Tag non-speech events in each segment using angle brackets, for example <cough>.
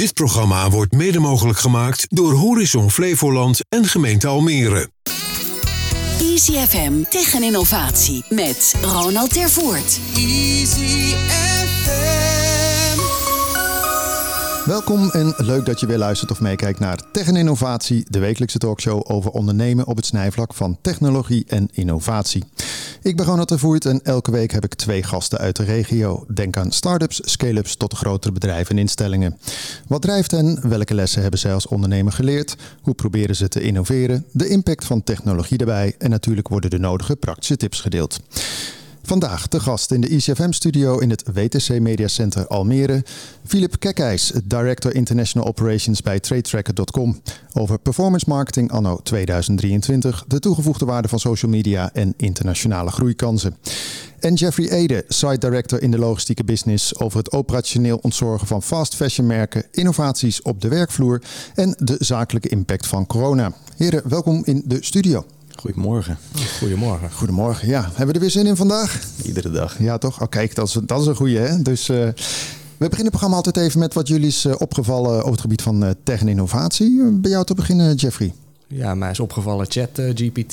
Dit programma wordt mede mogelijk gemaakt door Horizon Flevoland en gemeente Almere. Easy FM tegen innovatie met Ronald Tervoort. Easy Welkom en leuk dat je weer luistert of meekijkt naar Tech en Innovatie, de wekelijkse talkshow over ondernemen op het snijvlak van technologie en innovatie. Ik ben Ronald Tervoort en elke week heb ik twee gasten uit de regio. Denk aan start-ups, scale-ups tot grotere bedrijven en instellingen. Wat drijft hen? Welke lessen hebben zij als ondernemer geleerd? Hoe proberen ze te innoveren? De impact van technologie daarbij en natuurlijk worden de nodige praktische tips gedeeld. Vandaag de gast in de ICFM-studio in het WTC Media Center Almere. Philip Kekijs, Director International Operations bij TradeTracker.com. Over performance marketing anno 2023, de toegevoegde waarde van social media en internationale groeikansen. En Jeffrey Ede, Site Director in de logistieke business, over het operationeel ontzorgen van fast fashion merken, innovaties op de werkvloer en de zakelijke impact van corona. Heren, welkom in de studio. Goedemorgen. Goedemorgen. Goedemorgen. Ja, hebben we er weer zin in vandaag? Iedere dag. Ja, toch? Oh, kijk, dat is, dat is een goede. Hè? Dus uh, we beginnen het programma altijd even met wat jullie is uh, opgevallen over het gebied van uh, tech en innovatie. Bij jou te beginnen, Jeffrey. Ja, mij is opgevallen chat GPT.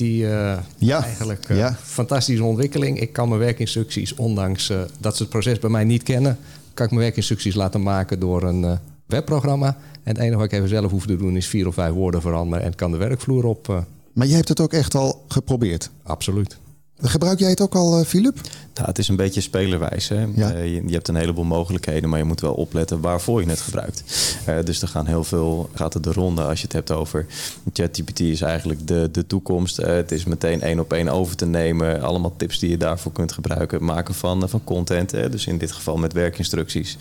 ja. Eigenlijk ja. fantastische ontwikkeling. Ik kan mijn werkinstructies, ondanks dat ze het proces bij mij niet kennen, kan ik mijn werkinstructies laten maken door een webprogramma. En het enige wat ik even zelf hoef te doen is vier of vijf woorden veranderen en kan de werkvloer op maar jij hebt het ook echt al geprobeerd? Absoluut. Gebruik jij het ook al, Filip? Nou, het is een beetje spelerwijs. Hè? Ja. Uh, je, je, hebt een heleboel mogelijkheden, maar je moet wel opletten waarvoor je het gebruikt. Uh, dus er gaan heel veel, gaat het de ronde als je het hebt over ChatGPT is eigenlijk de, de toekomst. het is meteen één op één over te nemen. Allemaal tips die je daarvoor kunt gebruiken. Maken van, van content. Dus in dit geval met werkinstructies.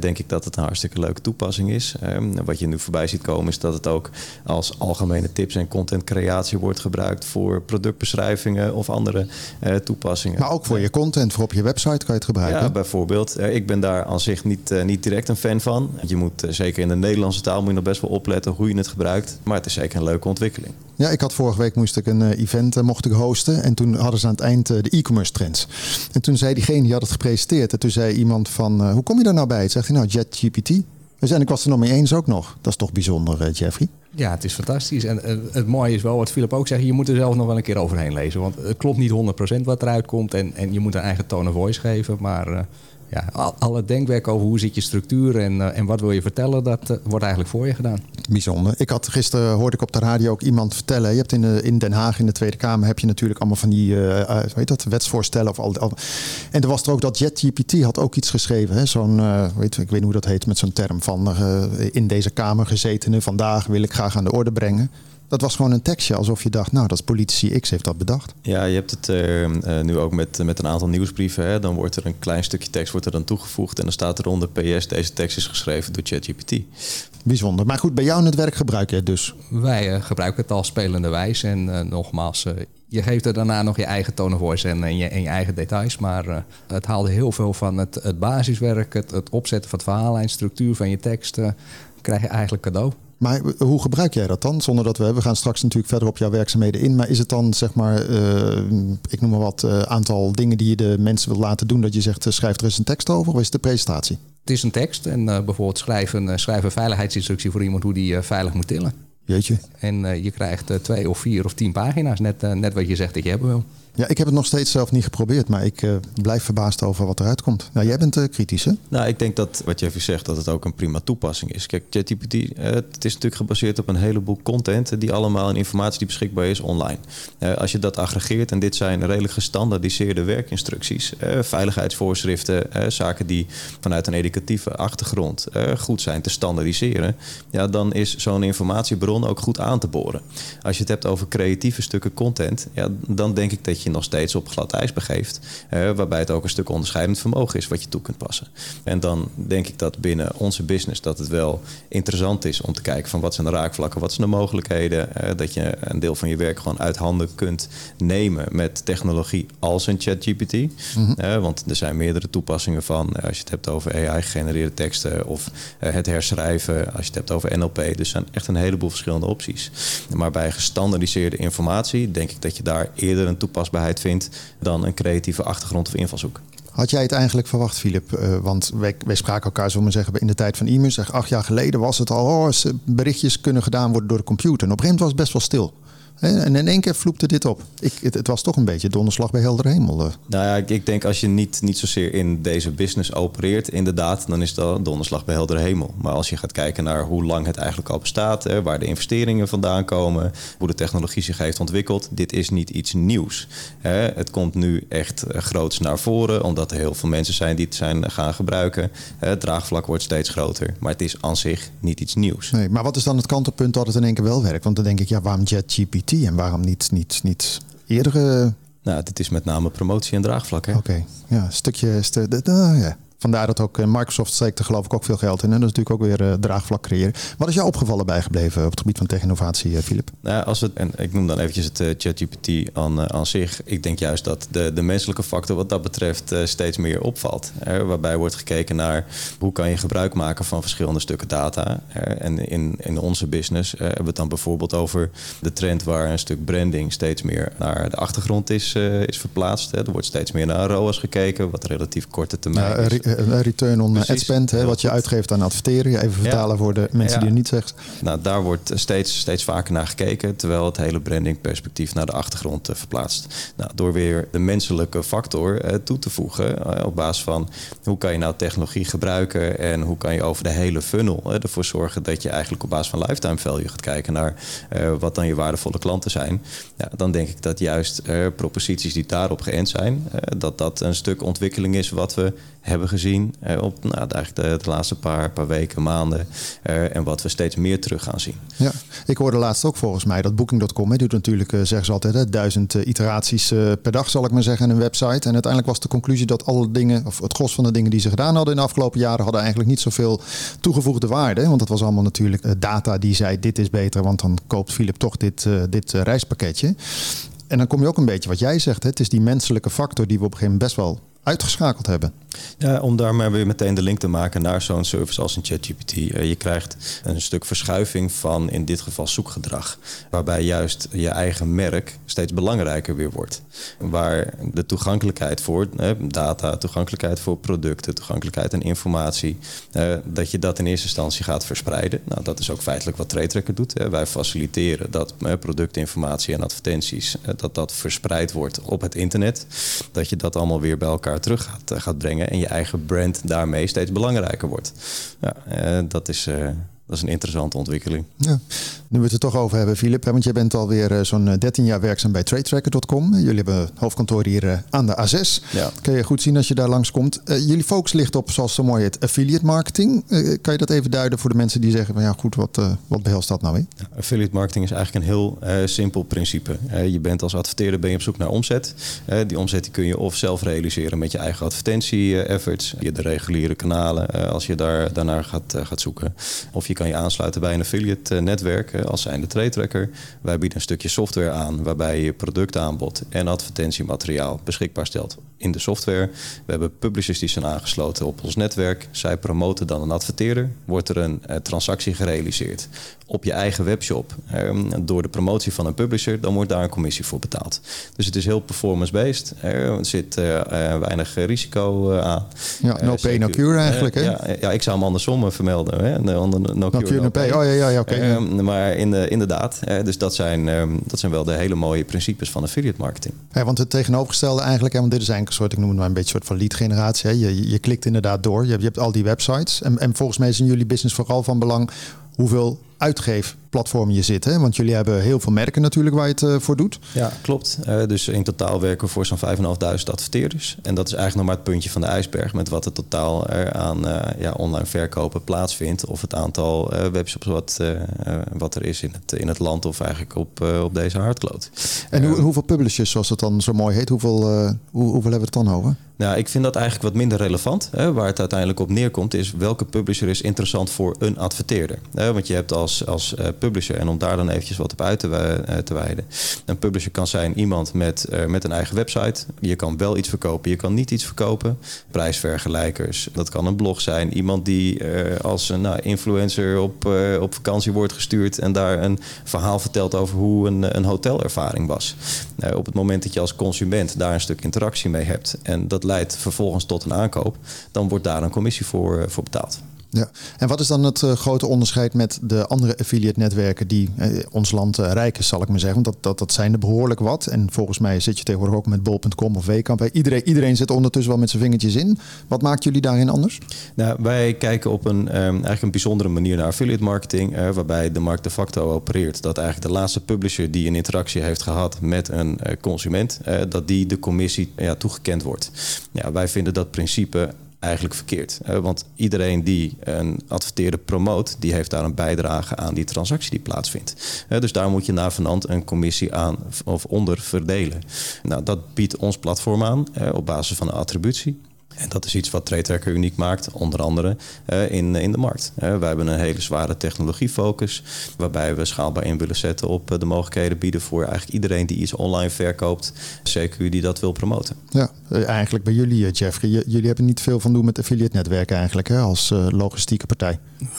denk ik dat het een hartstikke leuke toepassing is. wat je nu voorbij ziet komen is dat het ook als algemene tips en contentcreatie wordt gebruikt voor productbeschrijvingen of andere toepassingen. Maar ook voor je content content voor op je website kan je het gebruiken. Ja, bijvoorbeeld. Ik ben daar aan zich niet, uh, niet direct een fan van. Je moet uh, zeker in de Nederlandse taal moet je nog best wel opletten hoe je het gebruikt. Maar het is zeker een leuke ontwikkeling. Ja, ik had vorige week moest ik een uh, event mocht ik hosten. En toen hadden ze aan het eind de e-commerce trends. En toen zei diegene die had het gepresenteerd. En toen zei iemand van, hoe kom je daar nou bij? Zegt hij nou, JetGPT. Dus en ik was er nog mee eens ook nog. Dat is toch bijzonder, Jeffrey? Ja, het is fantastisch. En uh, het mooie is wel, wat Philip ook zegt, je moet er zelf nog wel een keer overheen lezen. Want het klopt niet 100% wat eruit komt. En, en je moet een eigen tone of voice geven. Maar uh, ja, al, het denkwerk over hoe zit je structuur en, uh, en wat wil je vertellen, dat wordt eigenlijk voor je gedaan. Bijzonder. Ik had gisteren hoorde ik op de radio ook iemand vertellen. Je hebt in, de, in Den Haag in de Tweede Kamer heb je natuurlijk allemaal van die weet dat, wetsvoorstellen. Of al, al, en er was er ook dat JetGPT had ook iets geschreven. Zo'n, uh, weet, ik weet niet hoe dat heet met zo'n term van in deze Kamer gezetenen vandaag wil ik graag aan de orde brengen. Dat was gewoon een tekstje, alsof je dacht, nou, dat is politici X heeft dat bedacht. Ja, je hebt het uh, nu ook met, met een aantal nieuwsbrieven. Hè. Dan wordt er een klein stukje tekst wordt er dan toegevoegd en dan staat er onder PS, deze tekst is geschreven door ChatGPT. Bijzonder. Maar goed, bij jou in het werk gebruik je het dus? Wij uh, gebruiken het al spelende wijs. En uh, nogmaals, je geeft er daarna nog je eigen tone of voice en, en, je, en je eigen details. Maar het haalde heel veel van het, het basiswerk, het, het opzetten van het verhaallijn, structuur van je tekst, krijg je eigenlijk cadeau. Maar hoe gebruik jij dat dan? Zonder dat we, we gaan straks natuurlijk verder op jouw werkzaamheden in. Maar is het dan zeg maar, uh, ik noem maar wat, uh, aantal dingen die je de mensen wil laten doen, dat je zegt, uh, schrijf er eens een tekst over, of is het de presentatie? Het is een tekst en bijvoorbeeld schrijf een, schrijf een veiligheidsinstructie voor iemand hoe die veilig moet tillen. Jeetje. En je krijgt twee of vier of tien pagina's, net, net wat je zegt dat je hebben wil. Ja, ik heb het nog steeds zelf niet geprobeerd, maar ik uh, blijf verbaasd over wat eruit komt. Nou, jij bent uh, kritisch, hè? Nou, ik denk dat wat Jeffy zegt, dat het ook een prima toepassing is. Kijk, ChatGPT, uh, het is natuurlijk gebaseerd op een heleboel content die allemaal in informatie die beschikbaar is online. als je dat aggregeert, en dit zijn redelijk gestandardiseerde werkinstructies, veiligheidsvoorschriften, zaken die vanuit een educatieve achtergrond goed zijn te standaardiseren, ja, dan is zo'n informatiebron ook goed aan te boren. Als je het hebt over creatieve stukken content, ja, dan denk ik dat je je nog steeds op glad ijs begeeft. Uh, waarbij het ook een stuk onderscheidend vermogen is wat je toe kunt passen. En dan denk ik dat binnen onze business dat het wel interessant is om te kijken van wat zijn de raakvlakken, wat zijn de mogelijkheden. Uh, dat je een deel van je werk gewoon uit handen kunt nemen met technologie als een ChatGPT. Mm -hmm. uh, want er zijn meerdere toepassingen van als je het hebt over AI-gegenereerde teksten of het herschrijven, als je het hebt over NLP. Dus er zijn echt een heleboel verschillende opties. Maar bij gestandardiseerde informatie denk ik dat je daar eerder een toepasbaar vindt dan een creatieve achtergrond of invalshoek. Had jij het eigenlijk verwacht, Filip? Uh, want wij, wij, spraken elkaar, zullen we zeggen, in de tijd van e-mails. Acht jaar geleden was het al, oh, berichtjes kunnen gedaan worden door de computer. En op een gegeven moment was het best wel stil. En in één keer vloepte dit op. Ik, het, het was toch een beetje donderslag bij helder hemel. Eh. Nou ja, ik denk als je niet, niet zozeer in deze business opereert, inderdaad, dan is dat donderslag bij helder hemel. Maar als je gaat kijken naar hoe lang het eigenlijk al bestaat, hè, waar de investeringen vandaan komen, hoe de technologie zich heeft ontwikkeld, dit is niet iets nieuws. Hè. Het komt nu echt eh, groots naar voren, omdat er heel veel mensen zijn die het zijn gaan gebruiken. Het draagvlak wordt steeds groter, maar het is aan zich niet iets nieuws. Nee, maar wat is dan het kantelpunt dat het in één keer wel werkt? Want dan denk ik, ja, waarom ChatGPT? En waarom niet, niet, niet eerdere... Nou, dit is met name promotie en draagvlak. Oké, ja, een stukje... Stu ja. Vandaar dat ook eh, Microsoft steekt er geloof ik ook veel geld in. En dat is natuurlijk ook weer uh, draagvlak creëren. Wat is jou opgevallen bijgebleven op het gebied van technologie, Filip? Uh, nou, als we, en ik noem dan eventjes het ChatGPT aan, aan zich. Ik denk juist dat de, de menselijke factor wat dat betreft steeds meer opvalt. waarbij wordt gekeken naar hoe kan je gebruik maken van verschillende stukken data. en in, in onze business hebben we het dan bijvoorbeeld over de trend waar een stuk branding steeds meer naar de achtergrond is, is verplaatst. Er wordt steeds meer naar ROAS gekeken, wat relatief korte termijn is return on ad spend, hè, wat je uitgeeft aan adverteren. Even vertalen voor de mensen die het niet zeggen. Nou, daar wordt steeds, steeds vaker naar gekeken, terwijl het hele brandingperspectief naar de achtergrond uh, verplaatst. Nou, door weer de menselijke factor uh, toe te voegen op basis van hoe kan je nou technologie gebruiken en hoe kan je over de hele funnel ervoor zorgen dat je eigenlijk op basis van lifetime value gaat kijken naar wat dan je waardevolle klanten zijn. Ja, dan denk ik dat juist proposities die daarop geënt zijn, dat dat een stuk ontwikkeling is wat we hebben gezien uh, op nou, de, laatste paar, paar weken, maanden. Uh, en wat we steeds meer terug gaan zien. Ja, ik hoorde laatst ook volgens mij dat Booking.com doet natuurlijk, uh, zeggen ze altijd, hè, duizend iteraties per dag, zal ik maar zeggen, in een website. En uiteindelijk was de conclusie dat alle dingen, of het gros van de dingen die ze gedaan hadden in de afgelopen jaren, hadden eigenlijk niet zoveel toegevoegde waarde. Want dat was allemaal natuurlijk data die zei: dit is beter, want dan koopt Philip toch dit, dit reispakketje. En dan kom je ook een beetje wat jij zegt. Hè? Het is die menselijke factor die we op een gegeven moment best wel uitgeschakeld hebben. Ja, om daar maar weer meteen de link te maken naar zo'n service als een ChatGPT. Uh, je krijgt een stuk verschuiving van in dit geval zoekgedrag. Waarbij juist je eigen merk steeds belangrijker weer wordt. Waar de toegankelijkheid voor data, toegankelijkheid voor producten, toegankelijkheid en informatie, uh, dat je dat in eerste instantie gaat verspreiden. Nou, dat is ook feitelijk wat TradeTracker doet. Wij faciliteren dat productinformatie en advertenties, dat dat verspreid wordt op het internet. Dat je dat allemaal weer bij elkaar terug gaat, eh, gaat brengen en je eigen brand daarmee steeds belangrijker wordt. Ja, eh, dat is eh, dat is een interessante ontwikkeling. Ja. Nu we het er toch over hebben, Filip, want jij bent alweer uh, zo'n 13 jaar werkzaam bij TradeTracker.com. Jullie hebben hoofdkantoor hier uh, aan de A6. Ja. Kan je goed zien als je daar langskomt. Jullie focus ligt op, zoals zo mooi heet, affiliate marketing. kan je dat even duiden voor de mensen die zeggen, van, ja goed, wat, wat behelst dat nou? Ja, affiliate marketing is eigenlijk een heel simpel principe. je bent als adverteerder ben je op zoek naar omzet. die omzet die kun je of zelf realiseren met je eigen advertentie-efforts, je de reguliere kanalen, als je daar, daarnaar gaat, gaat zoeken. Of je je kan je aansluiten bij een affiliate eh, netwerk eh, als zijnde trade tracker. Wij bieden een stukje software aan waarbij je productaanbod en advertentiemateriaal beschikbaar stelt in de software. We hebben publishers die zijn aangesloten op ons netwerk. Zij promoten dan een adverteerder. Wordt er een uh, transactie gerealiseerd op je eigen webshop um, door de promotie van een publisher, dan wordt daar een commissie voor betaald. Dus het is heel performance-based. Er zit uh, weinig risico aan. Ja, no pay, no cure eigenlijk. Hè? Ja, ja, ik zou hem andersom vermelden. Hè? No, no, no, cure, no pay. Oh ja, ja, ja oké. Okay. Um, maar in de, inderdaad, dus dat zijn, um, dat zijn wel de hele mooie principes van affiliate marketing. Ja, want het tegenovergestelde eigenlijk, hè, want dit is eigenlijk soort, ik noem het maar een beetje een soort van lead generatie. Je, je klikt inderdaad door, je hebt, je hebt al die websites. En, en volgens mij is in jullie business vooral van belang hoeveel uitgeefplatform je zit. Hè? Want jullie hebben heel veel merken natuurlijk waar je het uh, voor doet. Ja, klopt. Uh, dus in totaal werken we voor zo'n 5.500 adverteerders. En dat is eigenlijk nog maar het puntje van de ijsberg... met wat het totaal er aan uh, ja, online verkopen plaatsvindt... of het aantal webshops wat, wat er is in het, in het land... of eigenlijk op, op deze hardkloot. En hoe, hoeveel publishers, zoals het dan zo mooi heet... hoeveel, hoe, hoeveel hebben we het dan over? Nou, ik vind dat eigenlijk wat minder relevant. Hè. Waar het uiteindelijk op neerkomt is welke publisher is interessant voor een adverteerder. want je hebt als, als publisher. En om daar dan eventjes wat op uit te, te wijden. Een publisher kan zijn iemand met, met een eigen website. Je kan wel iets verkopen, je kan niet iets verkopen. Prijsvergelijkers, dat kan een blog zijn. Iemand die als een nou, influencer op, op vakantie wordt gestuurd en daar een verhaal vertelt over hoe een, een hotelervaring was. op het moment dat je als consument daar een stuk interactie mee hebt en dat leidt vervolgens tot een aankoop, dan wordt daar een commissie voor, eh, voor betaald. Ja, en wat is dan het uh, grote onderscheid met de andere affiliate netwerken die eh, ons land uh, rijk is, zal ik maar zeggen? Want dat, dat, dat zijn er behoorlijk wat. En volgens mij zit je tegenwoordig ook met bol.com of Wekamp. Iedereen, iedereen zit ondertussen wel met zijn vingertjes in. Wat maakt jullie daarin anders? Nou, wij kijken op een, um, eigenlijk een bijzondere manier naar affiliate marketing, waarbij de markt de facto opereert. Dat eigenlijk de laatste publisher die een interactie heeft gehad met een consument, dat die de commissie ja, toegekend wordt. Ja, wij vinden dat principe eigenlijk verkeerd. want iedereen die een adverteerder promoot, die heeft daar een bijdrage aan die transactie die plaatsvindt. dus daar moet je naar vanand een commissie aan of onder verdelen. Nou, dat biedt ons platform aan op basis van een attributie. En dat is iets wat TradeTracker uniek maakt, onder andere uh, in, in de markt. Uh, wij hebben een hele zware technologiefocus, waarbij we schaalbaar in willen zetten op uh, de mogelijkheden bieden voor eigenlijk iedereen die iets online verkoopt, CQ die dat wil promoten. Ja, eigenlijk bij jullie, Jeffrey. jullie hebben niet veel van doen met affiliate netwerken eigenlijk, hè, als logistieke partij.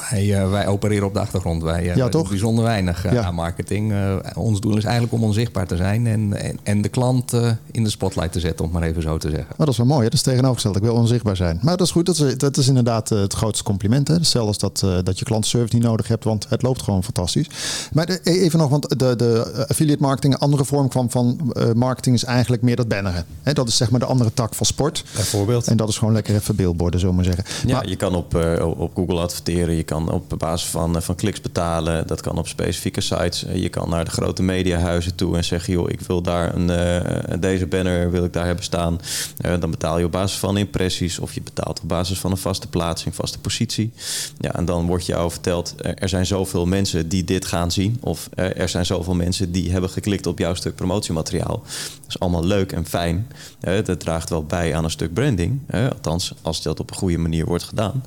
Wij, wij opereren op de achtergrond. Wij ja, toch? bijzonder weinig ja. aan marketing. ons doel is eigenlijk om onzichtbaar te zijn en, en, en de klant in de spotlight te zetten, om maar even zo te zeggen. Maar dat is wel mooi, hè? dat is tegenovergesteld wil onzichtbaar zijn. Maar dat is goed, dat is, dat is inderdaad eh, het grootste compliment. Hè? Zelfs dat, uh, dat je klantenservice niet nodig hebt, want het loopt gewoon fantastisch. Maar e- even nog, want de, de affiliate marketing, een andere vorm van, van uh, marketing is eigenlijk meer dat banneren. Hè? Dat is zeg maar de andere tak van sport. Bijvoorbeeld. En dat is gewoon lekker even beeldborden, zo maar zeggen. Ja, maar, je kan op, op Google adverteren, je kan op basis van, van kliks betalen. Dat kan op specifieke sites. Je kan naar de grote mediahuizen toe en zeggen, joh, ik wil daar een, deze banner wil ik daar hebben staan. dan betaal je op basis van of je betaalt op basis van een vaste plaatsing, vaste positie. Ja, en dan wordt jou verteld, er zijn zoveel mensen die dit gaan zien. Of er zijn zoveel mensen die hebben geklikt op jouw stuk promotiemateriaal. Dat is allemaal leuk en fijn. Dat draagt wel bij aan een stuk branding. Althans, als dat op een goede manier wordt gedaan.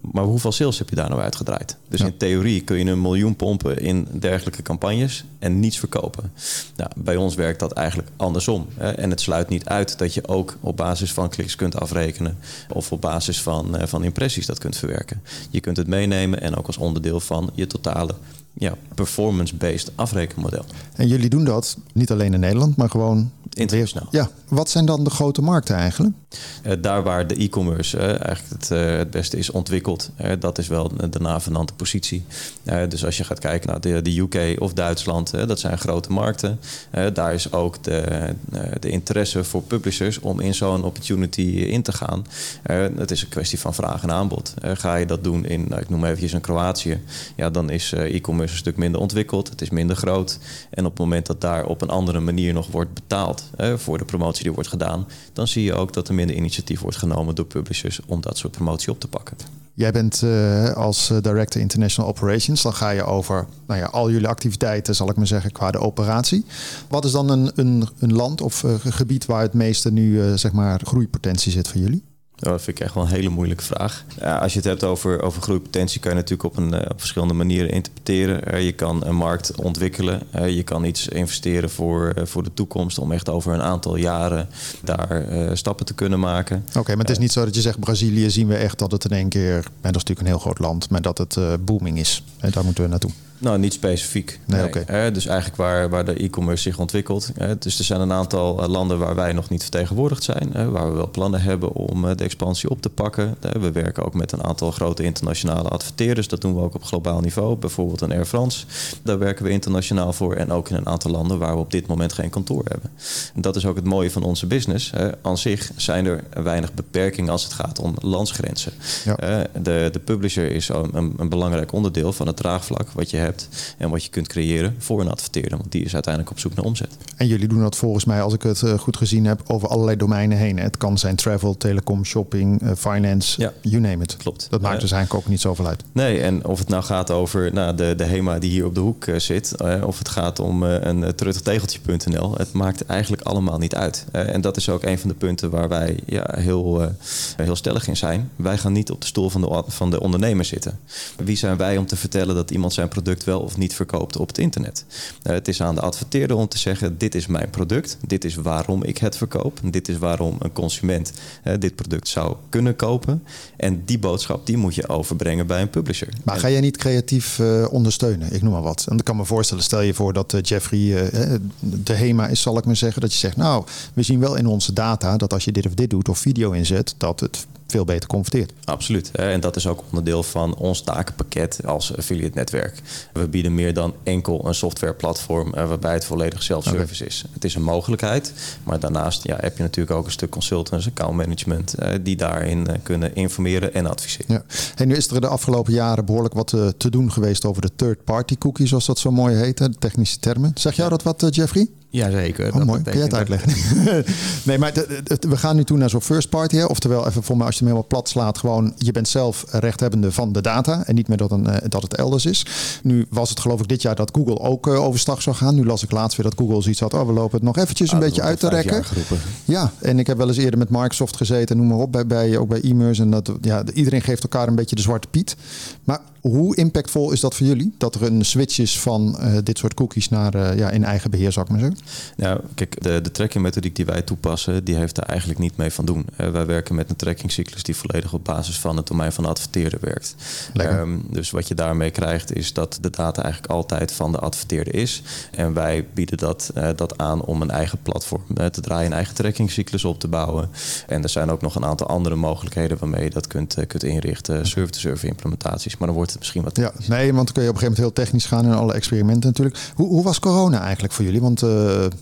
Maar hoeveel sales heb je daar nou uitgedraaid? Dus in theorie kun je een miljoen pompen in dergelijke campagnes en niets verkopen. Nou, bij ons werkt dat eigenlijk andersom. En het sluit niet uit dat je ook op basis van kliks kunt afrekenen of op basis van, eh, van impressies dat kunt verwerken. Je kunt het meenemen en ook als onderdeel van je totale ja, performance-based afrekenmodel. En jullie doen dat niet alleen in Nederland, maar gewoon internationaal. Ja, wat zijn dan de grote markten eigenlijk? Uh, daar waar de e-commerce uh, eigenlijk het, uh, het, beste is ontwikkeld, dat is wel de navenante positie. dus als je gaat kijken naar de, de UK of Duitsland, dat zijn grote markten. daar is ook de, de interesse voor publishers om in zo'n opportunity in te gaan. het is een kwestie van vraag en aanbod. ga je dat doen in, nou, ik noem even een Kroatië, ja, dan is e-commerce een stuk minder ontwikkeld, het is minder groot. En op het moment dat daar op een andere manier nog wordt betaald voor de promotie die wordt gedaan, dan zie je ook dat er minder initiatief wordt genomen door publishers om dat soort promotie op te pakken. Jij bent uh, als eh, Director International Operations. Dan ga je over nou ja, al jullie activiteiten, zal ik maar zeggen, qua de operatie. Wat is dan een, een, een land of uh, gebied waar het meeste nu zeg maar groeipotentie zit voor jullie? Dat vind ik echt wel een hele moeilijke vraag. Ja, als je het hebt over, over groeipotentie, kan je natuurlijk op, een, eh, op verschillende manieren interpreteren. Uh, je kan een markt ontwikkelen. Uh, je kan iets investeren voor, voor de toekomst om echt over een aantal jaren daar stappen te kunnen maken. Oké, maar het is niet zo dat je zegt Brazilië zien we echt dat het in één keer, en dat is natuurlijk een heel groot land, maar dat het booming is. En daar moeten we naartoe. Nou, niet specifiek. Nee, nee. dus eigenlijk waar, waar de e-commerce zich ontwikkelt. dus er zijn een aantal eh, landen waar wij nog niet vertegenwoordigd zijn. waar we wel plannen hebben om eh, de expansie op te pakken. we werken ook met een aantal grote internationale adverteerders. Dat doen we ook op globaal niveau. Bijvoorbeeld een Air France. Daar werken we internationaal voor. En ook in een aantal landen waar we op dit moment geen kantoor hebben. En dat is ook het mooie van onze business. Aan zich zijn er weinig beperkingen als het gaat om landsgrenzen. Ja. de, de publisher is een, een belangrijk onderdeel van het draagvlak wat je hebt en wat je kunt creëren voor een adverteerder. Want die is uiteindelijk op zoek naar omzet. En jullie doen dat volgens mij, als ik het eh, goed gezien heb, over allerlei domeinen heen. Het kan zijn travel, telecom, shopping, uh, finance, ja, you name it. Klopt. Dat maakt dus eigenlijk ook niet zoveel uit. Nee, en of het nou gaat over nou, de, de HEMA die hier op de hoek zit, of het gaat om een terugtegeltje.nl, het maakt eigenlijk allemaal niet uit. en dat is ook een van de punten waar wij ja, heel, heel stellig in zijn. Wij gaan niet op de stoel van de, van de ondernemer zitten. Wie zijn wij om te vertellen dat iemand zijn product product wel of niet verkoopt op het internet. het is aan de adverteerder om te zeggen: dit is mijn product, dit is waarom ik het verkoop, dit is waarom een consument dit product zou kunnen kopen. En die boodschap die moet je overbrengen bij een publisher. Maar ga jij niet creatief ondersteunen? Ik noem maar wat. En ik kan me voorstellen, stel je voor dat Jeffrey de HEMA is, zal ik maar zeggen, dat je zegt: nou, we zien wel in onze data dat als je dit of dit doet of video inzet, dat het veel beter converteert. Absoluut. En dat is ook onderdeel van ons takenpakket als affiliate netwerk. We bieden meer dan enkel een softwareplatform eh, waarbij het volledig self-service is. Het is een mogelijkheid, maar daarnaast ja, heb je natuurlijk ook een stuk consultants, account management, eh, die daarin eh, kunnen informeren en adviseren. Ja. En nu is er de afgelopen jaren behoorlijk wat te doen geweest over de third-party cookie, zoals dat zo mooi heet, de technische termen. Zeg jij dat wat, Jeffrey? Jazeker. Oh, mooi. Kun je het uitleggen? <laughs> nee, maar we gaan nu toe naar zo'n first party. Hè? Oftewel, even voor mij, als je hem helemaal plat slaat, gewoon je bent zelf rechthebbende van de data en niet meer dat, een, eh, dat het elders is. Nu was het geloof ik dit jaar dat Google ook uh, overstag zou gaan. Nu las ik laatst weer dat Google zoiets had. Oh, we lopen het nog eventjes een ah, beetje uit te rekken. Ja, en ik heb wel eens eerder met Microsoft gezeten, noem maar op, bij, bij, ook bij e-mails. En dat, ja, iedereen geeft elkaar een beetje de zwarte piet. Maar hoe impactvol is dat voor jullie? Dat er een switch is van uh, dit soort cookies naar uh, ja, in eigen beheer, zou ik maar zeggen? Nou, kijk, de, de tracking methodiek die wij toepassen, die heeft daar eigenlijk niet mee van doen. Uh, wij werken met een trackingcyclus die volledig op basis van het domein van de adverteerder werkt. Um, dus wat je daarmee krijgt, is dat de data eigenlijk altijd van de adverteerder is. En wij bieden dat, dat aan om een eigen platform te draaien, een eigen trackingcyclus op te bouwen. En er zijn ook nog een aantal andere mogelijkheden waarmee je dat kunt, kunt inrichten, server-to-server implementaties. Maar dan wordt misschien wat Ja, nee, want dan kun je op een gegeven moment heel technisch gaan in alle experimenten natuurlijk. Hoe, hoe was corona eigenlijk voor jullie? Want uh,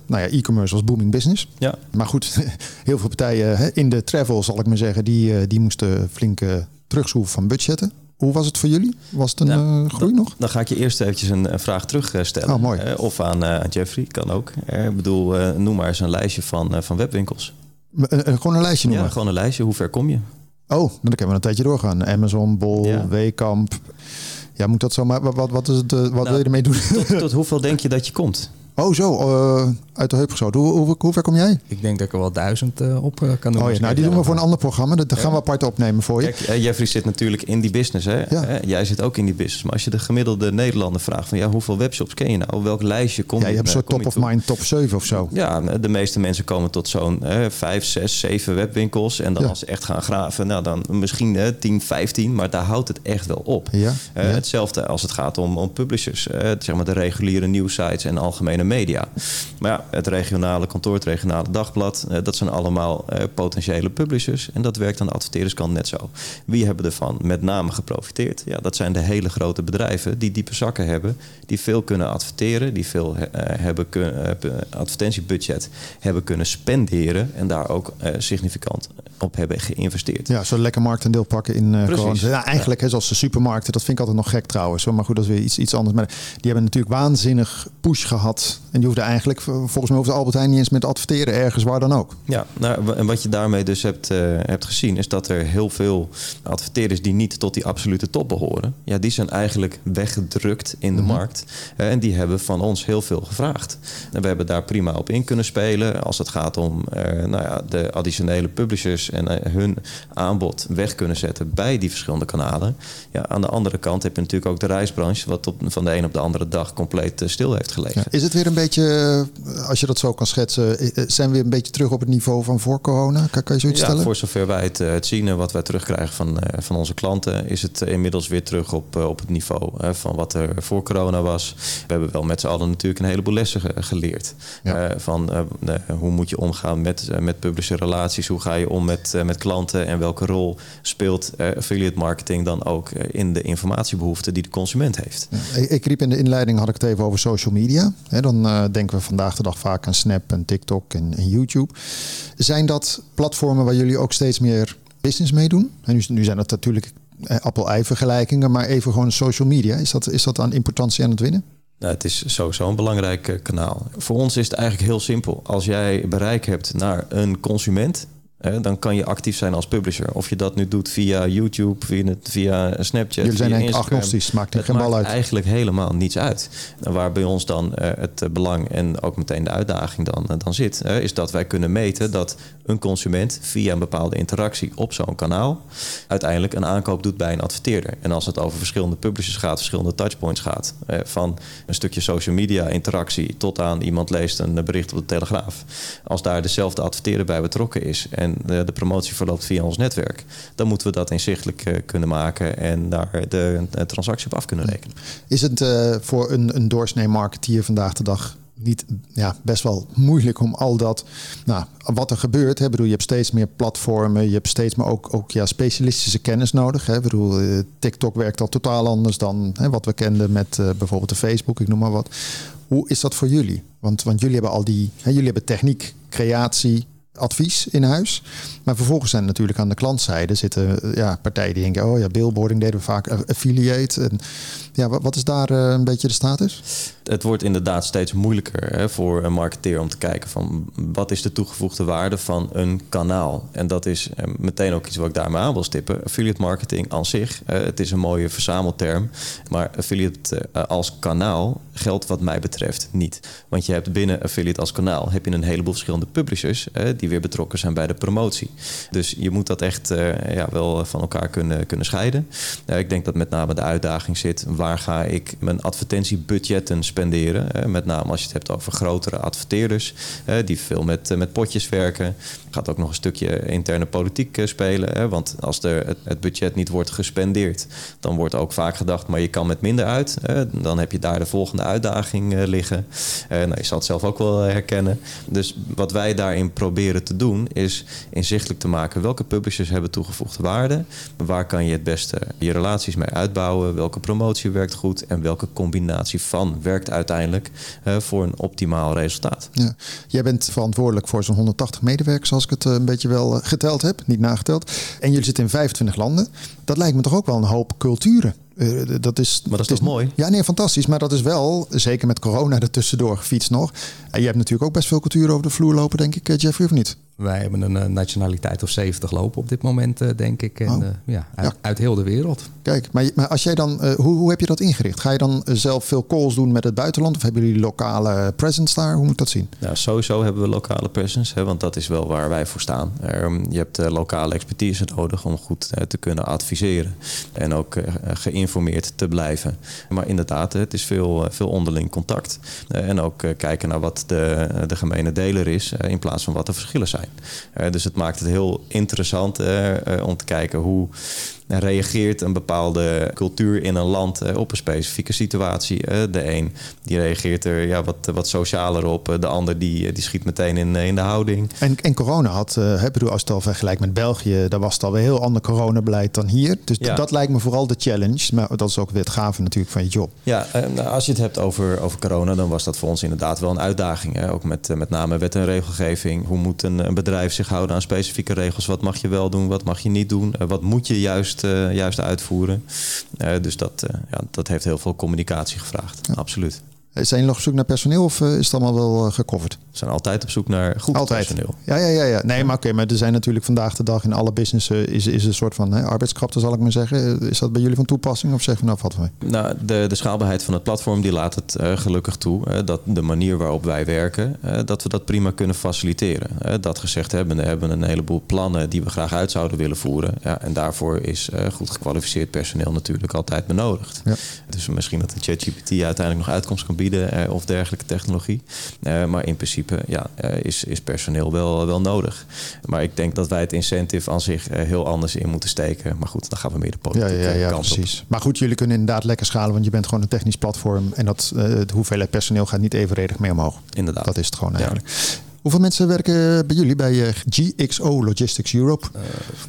nou ja, e-commerce was booming business. Ja. Maar goed, <laughs> heel veel partijen in de travel, zal ik maar zeggen, die, eh, die moesten flink uh, terugschroeven van budgetten. Hoe was het voor jullie? Was het een nou, groei nog? Dan ga ik je eerst eventjes een, vraag terugstellen. Oh, mooi. of aan, aan Jeffrey, kan ook. ik bedoel, noem maar eens een lijstje van, van webwinkels. gewoon een lijstje noemen? Ja, gewoon een lijstje. Hoe ver kom je? Oh, dan kunnen we een tijdje doorgaan. Amazon, Bol, ja. Wekamp. Ja, moet dat zo? Maar wat, wat, is het, wat nou, wil je ermee doen? Tot, tot <laughs> hoeveel denk je dat je komt? Oh, zo. Uh, uit de heup geschoten. Hoe, hoe, hoe, ver kom jij? Ik denk dat ik er wel duizend uh, op uh, kan doen. Oh ja, nou die doen we voor een ander programma. Dat gaan we apart opnemen voor je. Kijk, Jeffrey zit natuurlijk in die business. Hè? Ja. Jij zit ook in die business. Maar als je de gemiddelde Nederlander vraagt van ja, hoeveel webshops ken je nou? Welk lijstje kom je? Ja, je hebt zo'n top of mind top 7 of zo. Ja, de meeste mensen komen tot zo'n 5, 6, 7 webwinkels. En dan als ze echt gaan graven, nou dan misschien 10, 15. Maar daar houdt het echt wel op. Ja. Hetzelfde als het gaat om, om publishers. zeg maar de reguliere nieuwsites en algemene media. Maar ja, het regionale kantoor, het regionale dagblad, eh, dat zijn allemaal eh, potentiële publishers. En dat werkt aan de adverteerderskant net zo. Wie hebben ervan met name geprofiteerd? Ja, dat zijn de hele grote bedrijven die diepe zakken hebben, die veel kunnen adverteren, die veel uh, hebben kunnen, advertentiebudget hebben kunnen spenderen en daar ook significant op hebben geïnvesteerd. Ja, zo lekker marktendeel pakken in uh, Ja, eigenlijk, Hè, zoals de supermarkten, dat vind ik altijd nog gek trouwens. Maar goed, dat is weer iets, iets anders. Maar die hebben natuurlijk waanzinnig push gehad. En die hoefde eigenlijk, volgens mij hoefde Albert Heijn niet eens met adverteren ergens waar dan ook. Ja, nou, en wat je daarmee dus hebt, uh, hebt gezien, is dat er heel veel adverteerders die niet tot die absolute top behoren, ja, die zijn eigenlijk weggedrukt in de mhm. markt. Uh, en die hebben van ons heel veel gevraagd. En we hebben daar prima op in kunnen spelen als het gaat om nou ja, de additionele publishers en eh, hun aanbod weg kunnen zetten bij die verschillende kanalen. Ja, aan de andere kant heb je natuurlijk ook de reisbranche, wat op, van de een op de andere dag compleet eh, stil heeft gelegen. is het weer een beetje, eh, als je dat zo kan schetsen, zijn we weer een beetje terug op het niveau van voor corona? Kan, kan je zoiets ja, stellen? Voor zover wij het, het zien en wat wij terugkrijgen van, van onze klanten, is het inmiddels weer terug op, op het niveau van wat er voor corona was. We hebben wel met z'n allen natuurlijk een heleboel lessen geleerd. van hoe moet je omgaan met, met publische relaties, hoe ga je om met met, eh, met klanten en welke rol speelt affiliate marketing dan ook eh, in de informatiebehoeften die de consument heeft. ik, ik, riep in de inleiding, had ik het even over social media. dan denken we vandaag de dag vaak aan Snap en TikTok en, en YouTube. Zijn dat platformen waar jullie ook steeds meer business mee doen? En nu, zijn dat natuurlijk appel-ei vergelijkingen, maar even gewoon social media. Is dat, is dat aan importantie aan het winnen? Nou, het is sowieso een belangrijk kanaal. Voor ons is het eigenlijk heel simpel. Als jij bereik hebt naar een consument, dan kan je actief zijn als publisher. Of je dat nu doet via YouTube, via, via Snapchat. Jullie zijn eigenlijk agnostisch, maakt er geen bal uit. eigenlijk helemaal niets uit. Waar bij ons dan uh, het belang en ook meteen de uitdaging dan, uh, dan zit, uh, is dat wij kunnen meten dat een consument via een bepaalde interactie op zo'n kanaal uiteindelijk een aankoop doet bij een adverteerder. En als het over verschillende publishers gaat, verschillende touchpoints gaat, van een stukje social media interactie tot aan iemand leest een bericht op de Telegraaf. Als daar dezelfde adverteerder bij betrokken is en de, de, promotie verloopt via ons netwerk, dan moeten we dat inzichtelijk uh, kunnen maken en daar de, transactie op af kunnen rekenen. Is het uh, voor een, een doorsnee marketeer vandaag de dag niet ja, best wel moeilijk om al dat, nou, wat er gebeurt. Hè, bedoel, je hebt steeds meer platformen, je hebt steeds maar ook, ook ja, specialistische kennis nodig. Hè. Bedoel, uh, TikTok werkt al totaal anders dan hè, wat we kenden met bijvoorbeeld de Facebook, ik noem maar wat. Hoe is dat voor jullie? Want, want jullie hebben al die, hè, jullie hebben techniek, creatie, advies in huis. Maar vervolgens zijn natuurlijk aan de klantzijde zitten ja, partijen die denken: oh ja, billboarding deden we vaak, affiliate. En, ja, wat is daar uh, een beetje de status? Het wordt inderdaad steeds moeilijker hè, voor een marketeer om te kijken van wat is de toegevoegde waarde van een kanaal. En dat is uh, meteen ook iets wat ik daarmee aan wil stippen. Affiliate marketing aan zich, het is een mooie verzamelterm. Maar affiliate als kanaal geldt wat mij betreft niet. Want je hebt binnen affiliate als kanaal heb je een heleboel verschillende publishers die weer betrokken zijn bij de promotie. Dus je moet dat echt ja, wel van elkaar kunnen, kunnen scheiden. ik denk dat met name de uitdaging zit waar ga ik mijn advertentiebudgetten spenderen. met name als je het hebt over grotere adverteerders die veel met, met potjes werken gaat ook nog een stukje interne politiek eh, spelen. Want als er het, budget niet wordt gespendeerd, dan wordt ook vaak gedacht, maar je kan met minder uit. Dan heb je daar de volgende uitdaging uh, liggen. Nou, je zal het zelf ook wel herkennen. Dus wat wij daarin proberen te doen, is inzichtelijk te maken welke publishers hebben toegevoegde waarde. Waar kan je het beste je relaties mee uitbouwen? Welke promotie werkt goed en welke combinatie van werkt uiteindelijk voor een optimaal resultaat? Ja. Jij bent verantwoordelijk voor zo'n 180 medewerkers als ik het eh, een beetje wel eh, geteld heb, niet nageteld. En jullie zitten in 25 landen. Dat lijkt me toch ook wel een hoop culturen. Uh, dat is, maar dat is toch mooi? Ja, nee, fantastisch. Maar dat is wel, zeker met corona er tussendoor gefietst nog. En je hebt natuurlijk ook best veel cultuur over de vloer lopen, denk ik, Jeffrey, of niet? Wij hebben een uh, nationaliteit of 70 lopen op dit moment, uh, denk ik. En, oh. uh, ja, uit, ja, uit, heel de wereld. Kijk, maar, maar als jij dan, hoe, hoe heb je dat ingericht? Ga je dan zelf veel calls doen met het buitenland? Of hebben jullie lokale presence daar? Hoe moet ik dat zien? Nou, sowieso hebben we lokale presence, hè, want dat is wel waar wij voor staan. Um, je hebt lokale expertise nodig om goed te kunnen adviseren. En ook geïnformeerd te blijven. Maar inderdaad, het is veel, veel onderling contact. en ook kijken naar wat de, de gemene deler is, in plaats van wat de verschillen zijn. Uh, dus het maakt het heel interessant uh, om te kijken hoe reageert een bepaalde cultuur in een land eh, op een specifieke situatie. Eh, de een die reageert er ja, wat, wat socialer op, eh, de ander die, die schiet meteen in, in de houding. En, en corona had, uh, bedoel, als het al vergelijkt met België, daar was het alweer heel ander coronabeleid dan hier. Dus ja. dat lijkt me vooral de challenge, maar dat is ook weer het gave natuurlijk van je job. Ja, en als je het hebt over, over corona, dan was dat voor ons inderdaad wel een uitdaging. Hè? Ook met, met name wet en regelgeving. Hoe moet een, een bedrijf zich houden aan specifieke regels? Wat mag je wel doen, wat mag je niet doen? wat moet je juist juist, uh, juist uitvoeren. Uh, dus dat, uh, ja, dat heeft heel veel communicatie gevraagd. Ja. Absoluut. Zijn jullie nog op zoek naar personeel of is het allemaal wel gecoverd? We zijn altijd op zoek naar goed altijd. personeel. Ja, ja, ja, ja. Nee, maar oké, okay, maar er zijn natuurlijk vandaag de dag in alle businessen is, is een soort van hè, arbeidskrapte, zal ik maar zeggen. Is dat bij jullie van toepassing of zeggen we nou wat wij? Nou, de, de schaalbaarheid van het platform die laat het uh, gelukkig toe. Uh, dat de manier waarop wij werken, uh, dat we dat prima kunnen faciliteren. dat gezegd hebben, we hebben een heleboel plannen die we graag uit zouden willen voeren. Ja, en daarvoor is goed gekwalificeerd personeel natuurlijk altijd benodigd. Ja. Dus misschien dat de ChatGPT uiteindelijk nog uitkomst kan bieden of dergelijke technologie. maar in principe ja, eh, is, is personeel wel, wel nodig. Maar ik denk dat wij het incentive aan zich eh, heel anders in moeten steken. Maar goed, dan gaan we meer de politieke ja, ja, ja, kant precies. Op. Maar goed, jullie kunnen inderdaad lekker schalen, want je bent gewoon een technisch platform. En dat, de hoeveelheid personeel gaat niet evenredig mee omhoog. Inderdaad. Dat is het gewoon eigenlijk. Hoeveel mensen werken bij jullie bij GXO Logistics Europe?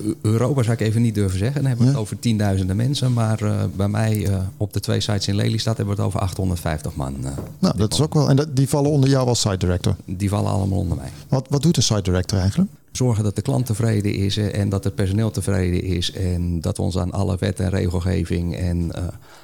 Uh, Europa zou ik even niet durven zeggen. Dan hebben we het over tienduizenden mensen. Maar uh, bij mij uh, op de twee sites in Lelystad hebben we het over 850 man. nou, dat is ook wel. En dat, die vallen onder jou als site director? Die vallen allemaal onder mij. Wat, wat doet een site director eigenlijk? Zorgen dat de klant tevreden is en dat het personeel tevreden is. En dat we ons aan alle wet en regelgeving en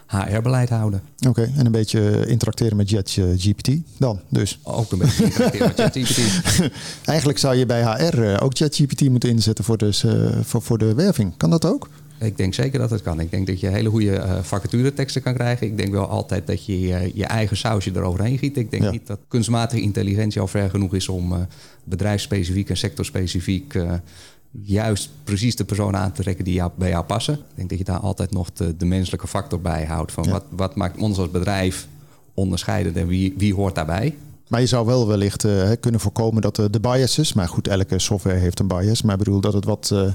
HR-beleid houden. Oké, en een beetje interacteren met JetGPT dan dus? Ook een beetje interacteren met JetGPT. <laughs> Eigenlijk zou je bij HR ook JetGPT moeten inzetten voor, dus, voor, voor de werving. Kan dat ook? Ik denk zeker dat het kan. Ik denk dat je hele goede uh, vacatureteksten kan krijgen. Ik denk wel altijd dat je je eigen sausje eroverheen giet. Ik denk niet dat kunstmatige intelligentie al ver genoeg is om uh, bedrijfsspecifiek en sectorspecifiek juist precies de personen aan te trekken die jou, bij jou passen. Ik denk dat je daar altijd nog de, de menselijke factor bij houdt. Van wat, wat maakt ons als bedrijf onderscheidend en wie, wie hoort daarbij? Maar je zou wel wellicht uh, kunnen voorkomen dat uh, de biases, maar goed, elke software heeft een bias, maar ik bedoel dat het wat uh,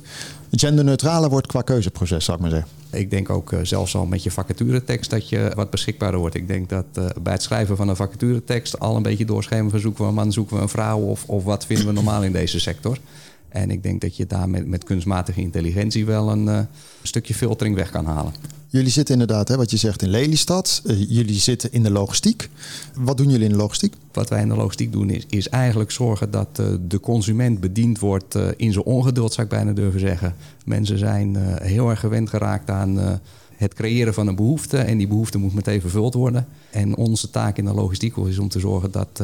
genderneutraler wordt qua keuzeproces, zou ik maar zeggen. Ik denk ook zelfs al met je vacaturetekst dat je wat beschikbaarder wordt. Ik denk dat bij het schrijven van een vacaturetekst al een beetje doorschemeren van zoeken we een man, zoeken we een vrouw of, of wat vinden we normaal in deze sector. En ik denk dat je daar met, met kunstmatige intelligentie wel een stukje filtering weg kan halen. Jullie zitten inderdaad, hè, wat je zegt, in Lelystad. Uh, jullie zitten in de logistiek. Wat doen jullie in de logistiek? Wat wij in de logistiek doen is, eigenlijk zorgen dat uh, de consument bediend wordt uh, in zijn ongeduld, zou ik bijna durven zeggen. Mensen zijn heel erg gewend geraakt aan het creëren van een behoefte. En die behoefte moet meteen vervuld worden. En onze taak in de logistiek is om te zorgen dat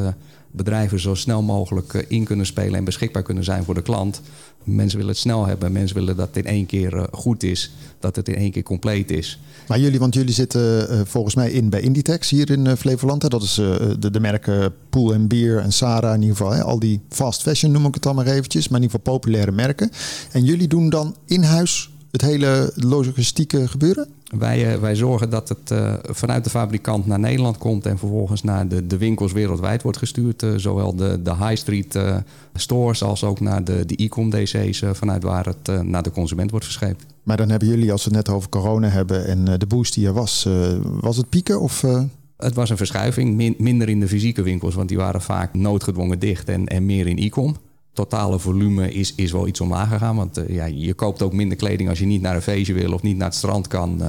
bedrijven zo snel mogelijk in kunnen spelen en beschikbaar kunnen zijn voor de klant. Mensen willen het snel hebben. Mensen willen dat het in één keer eh, goed is. Dat het in één keer compleet is. Maar jullie, want jullie zitten uh, volgens mij in bij Inditex hier in Flevoland. Dat is de, de, merken Pool en Beer en Sarah in ieder geval. Al die fast fashion noem ik het dan maar eventjes. Maar in ieder geval populaire merken. En jullie doen dan in huis het hele logistieke gebeuren? Wij, wij zorgen dat het uh, vanuit de fabrikant naar Nederland komt en vervolgens naar de, de winkels wereldwijd wordt gestuurd. Uh, zowel de, de high street uh, stores als ook naar de, de e-com DC's, vanuit waar het naar de consument wordt verscheept. Maar dan hebben jullie, als we het net over corona hebben en de boost die er was, was het pieken of... Het was een verschuiving, min, minder in de fysieke winkels, want die waren vaak noodgedwongen dicht en, en meer in e-com totale volume is, is wel iets omlaag gegaan. Want uh, ja, je koopt ook minder kleding als je niet naar een feestje wil of niet naar het strand kan.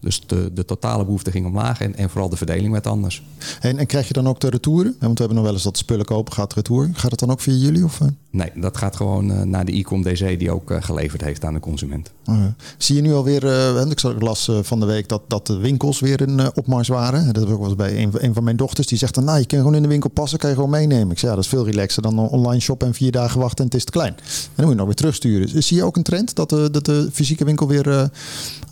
Dus de, de totale behoefte ging omlaag en, en vooral de verdeling werd anders. En, en krijg je dan ook de retouren? Want we hebben nog wel eens dat spullen kopen gaat retour. Gaat het dan ook via jullie? Of? Nee, dat gaat gewoon uh, naar de e-com DC die ook uh, geleverd heeft aan de consument. Uh, zie je nu alweer, uh, ik las van de week dat, dat de winkels weer in opmars waren. Dat heb ik ook wel bij een, een, van mijn dochters. Die zegt dan, nou je kan gewoon in de winkel passen, kan je gewoon meenemen. Ik zeg, ja dat is veel relaxer dan online shoppen en vier dagen wachten en het is te klein. En dan moet je nog weer terugsturen. Dus zie je ook een trend dat de, dat de fysieke winkel weer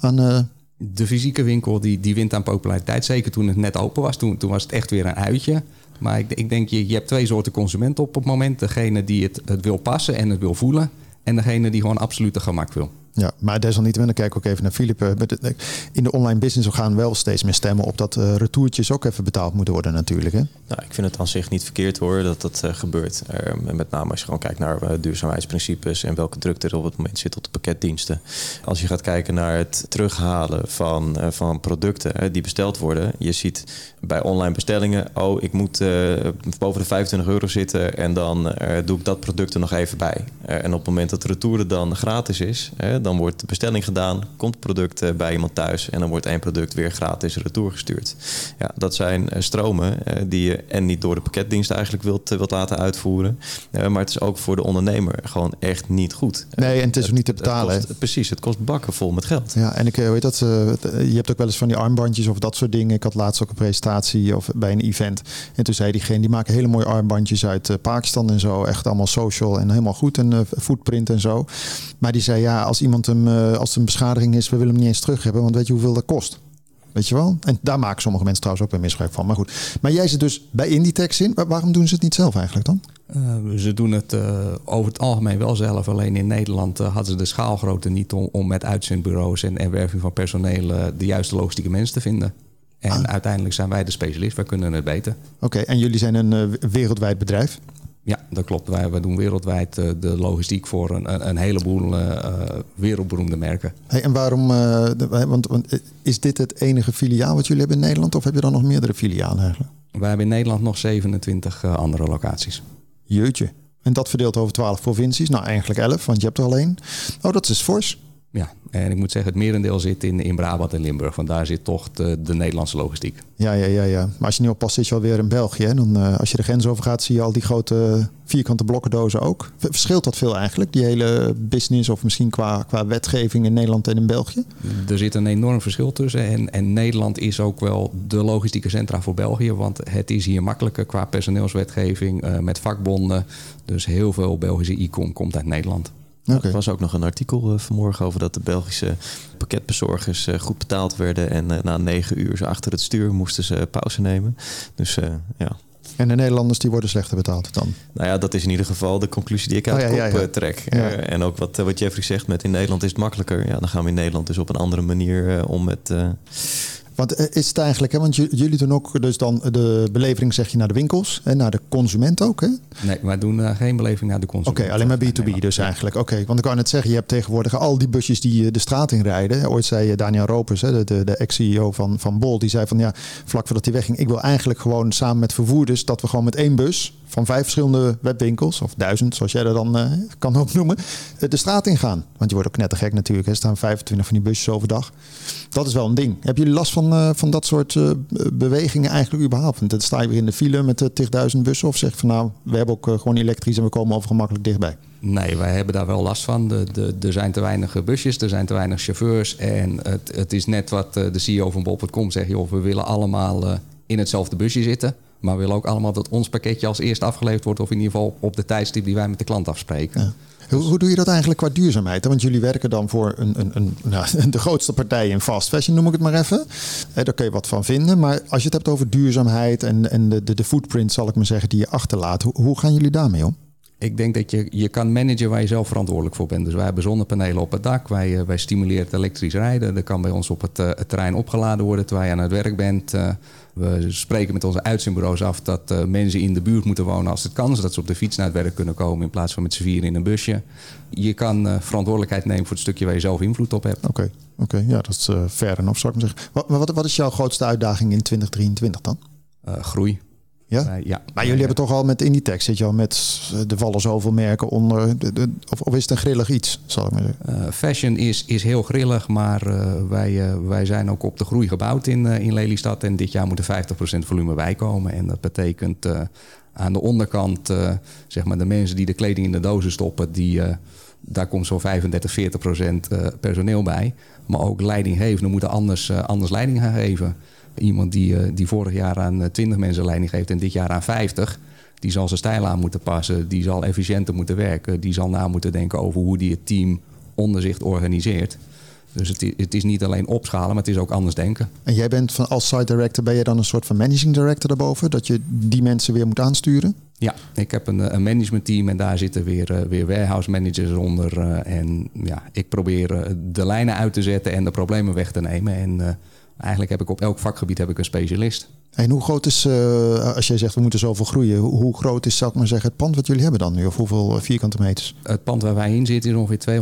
aan de fysieke winkel die, die wint aan populariteit. Zeker toen het net open was. Toen, toen was het echt weer een uitje. Maar ik, ik denk, je, je hebt twee soorten consumenten op het moment. Degene die het, het wil passen en het wil voelen. En degene die gewoon absolute gemak wil. Ja, maar desalniettemin, dan kijk ik ook even naar Philip. In de online business gaan wel steeds meer stemmen op dat uh, retourtjes ook even betaald moeten worden natuurlijk. Hè? Nou, ik vind het aan zich niet verkeerd hoor dat dat gebeurt. Met name als je gewoon kijkt naar duurzaamheidsprincipes en welke druk er op het moment zit op de pakketdiensten. Als je gaat kijken naar het terughalen van, van producten die besteld worden. Je ziet bij online bestellingen, oh ik moet boven de 25 euro zitten en dan doe ik dat product er nog even bij. en op het moment dat de dan gratis is, dan wordt de bestelling gedaan, komt het product eh, bij iemand thuis en dan wordt één product weer gratis retour gestuurd. Ja, dat zijn eh, stromen eh, die je en niet door de pakketdienst eigenlijk wilt, wilt laten uitvoeren, maar het is ook voor de ondernemer gewoon echt niet goed. Nee, en het is ook niet te betalen. Het kost, precies, het kost bakken vol met geld. Ja, en ik weet dat, je hebt ook wel eens van die armbandjes of dat soort dingen. Ik had laatst ook een presentatie of bij een event en toen zei diegene, die maken hele mooie armbandjes uit Pakistan en zo, echt allemaal social en helemaal goed en footprint en zo. Maar die zei ja, als iemand hem, eh, als het een beschadiging is, we willen hem niet eens terug hebben, want weet je hoeveel dat kost? Weet je wel? En daar maken sommige mensen trouwens ook weer misbruik van. Maar goed. Maar jij zit dus bij Inditex in. Waarom doen ze het niet zelf eigenlijk dan? Uh, ze doen het uh, over het algemeen wel zelf. Alleen in Nederland uh, hadden ze de schaalgrootte niet om, om met uitzendbureaus en, en werving van personeel de juiste logistieke mensen te vinden. En ah. uiteindelijk zijn wij de specialist. Wij kunnen het beter. Oké, en jullie zijn een wereldwijd bedrijf? Ja, dat klopt. Wij, wij doen wereldwijd uh, de logistiek voor een, een, heleboel uh, wereldberoemde merken. Hey, en waarom, want, want, is dit het enige filiaal wat jullie hebben in Nederland of heb je dan nog meerdere filialen eigenlijk? Wij hebben in Nederland nog 27 andere locaties. Jeutje. En dat verdeeld over 12 provincies? Nou, eigenlijk 11, want je hebt er alleen. Oh, dat is fors. Ja, en ik moet zeggen, het merendeel zit in, in Brabant en Limburg. Want daar zit toch de, de Nederlandse logistiek. Ja, ja, ja, ja. Maar als je nu oppast, zit je alweer in België. Dan, uh, als je de grens over gaat, zie je al die grote vierkante blokkendozen ook. Verschilt dat veel eigenlijk, die hele business of misschien qua, qua wetgeving in Nederland en in België? Er zit een enorm verschil tussen. En, en Nederland is ook wel de logistieke centra voor België. Want het is hier makkelijker qua personeelswetgeving uh, met vakbonden. Dus heel veel Belgische e-com komt uit Nederland. Er was ook nog een artikel uh, vanmorgen over dat de Belgische pakketbezorgers uh, goed betaald werden. En uh, na negen uur achter het stuur moesten ze pauze nemen. Dus ja. En de Nederlanders die worden slechter betaald dan? Nou ja, dat is in ieder geval de conclusie die ik uit oh, ja, trek. en ook wat, wat Jeffrey zegt, met in Nederland is het makkelijker. Ja, dan gaan we in Nederland dus op een andere manier om met want eh, is het eigenlijk, hè, want jullie doen ook dus dan de belevering zeg je naar de winkels en naar de consument ook, hè? Nee, wij doen uh, geen belevering naar de consument. Oké, alleen maar B2B dus eigenlijk. Oké, want ik wou net zeggen, je hebt tegenwoordig al die busjes die eh, de straat in rijden. Ooit zei Daniel Ropers, hè, de, de, de ex-CEO van, van Bol, die zei van ja, vlak voordat hij wegging, ik wil eigenlijk gewoon samen met vervoerders dat we gewoon met één bus van vijf verschillende webwinkels, of duizend, zoals jij dat dan uh, kan opnoemen, de straat ingaan. Want je wordt ook net te gek natuurlijk. Er staan 25 van die busjes overdag. Dat is wel een ding. Hebben jullie last van, uh, van dat soort uh, bewegingen eigenlijk überhaupt? Want dan sta je weer in de file met de 10.000 bussen of zeg van nou, we hebben ook gewoon elektrisch en we komen over gemakkelijk dichtbij. Nee, wij hebben daar wel last van. De, de, er zijn te weinig busjes, er zijn te weinig chauffeurs. En het, het is net wat de CEO van Bob.com zegt. Joh, we willen allemaal in hetzelfde busje zitten. Maar we willen ook allemaal dat ons pakketje als eerst afgeleverd wordt. Of in ieder geval op de tijdstip die wij met de klant afspreken. Hoe, hoe, doe je dat eigenlijk qua duurzaamheid? Want jullie werken dan voor een, een, een, <laughs> nou, de grootste partij in fast fashion, noem ik het maar even. Eh, daar kun je wat van vinden. Maar als je het hebt over duurzaamheid en, en de, de, de footprint, zal ik maar zeggen, die je achterlaat. Hoe, hoe gaan jullie daarmee om? Ik denk dat je, je kan managen waar je zelf verantwoordelijk voor bent. Dus wij hebben zonnepanelen op het dak. Wij, eh, wij stimuleren het elektrisch rijden. Er kan bij ons op het, uh, het terrein opgeladen worden terwijl je aan het werk bent. We spreken met onze uitzendbureaus af dat uh, mensen in de buurt moeten wonen als het kan. Zodat ze op de fiets naar het werk kunnen komen in plaats van met z'n vier in een busje. Je kan uh, verantwoordelijkheid nemen voor het stukje waar je zelf invloed op hebt. Oké, oké, ja, dat is uh, fair enough, zou ik maar zeggen. Wat, wat, wat is jouw grootste uitdaging in 2023 dan? groei. Ja? ja. Maar jullie hebben toch al met in die tekst zit je al met de vallen zoveel merken onder. De, of, of, is het een grillig iets, zal ik maar zeggen? Uh, fashion is, is heel grillig, maar uh, wij, uh, wij zijn ook op de groei gebouwd in, in Lelystad. En dit jaar moet er 50% volume bijkomen. En dat betekent aan de onderkant, zeg maar, de mensen die de kleding in de dozen stoppen, die, daar komt zo'n 35, 40% personeel bij. Maar ook leidinggevenden moeten anders, anders leiding gaan geven. Iemand die, eh, die vorig jaar aan 20 eh, mensen leiding geeft en dit jaar aan 50 die zal zijn stijl aan moeten passen, die zal efficiënter moeten werken, die zal na moeten denken over hoe die het team onder zich organiseert. Dus het, het, is niet alleen opschalen, maar het is ook anders denken. En jij bent van, als site director, ben je dan een soort van managing director daarboven? Dat je die mensen weer moet aansturen? Ja, ik heb een, een managementteam en daar zitten weer, weer warehouse managers onder. en ja, ik probeer de lijnen uit te zetten en de problemen weg te nemen. En Eigenlijk heb ik op elk vakgebied heb ik een specialist. En hoe groot is, uh, als jij zegt we moeten zoveel groeien, hoe, groot is, zal ik maar zeggen, het pand wat jullie hebben dan nu? Of hoeveel eh, vierkante meters? Het pand waar wij in zitten is ongeveer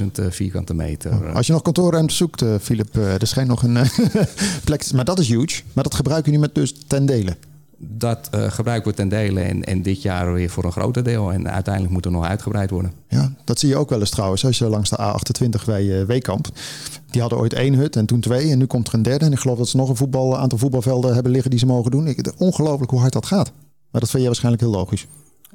200.000 uh, vierkante meter. Oh, als je nog kantoorruimte zoekt, uh, Philip, er schijnt nog een <laughs> plek. Maar dat is huge. Maar dat gebruiken jullie met dus ten dele? Dat uh, gebruiken we ten dele en, en dit jaar weer voor een groter deel. En uiteindelijk moet er nog uitgebreid worden. Ja, dat zie je ook wel eens trouwens. Als je langs de A28 bij uh, Weekamp. Die hadden ooit één hut en toen twee. En nu komt er een derde. En ik geloof dat ze nog een voetbal, aantal voetbalvelden hebben liggen die ze mogen doen. Ik, ongelooflijk hoe hard dat gaat. Maar dat vind jij waarschijnlijk heel logisch.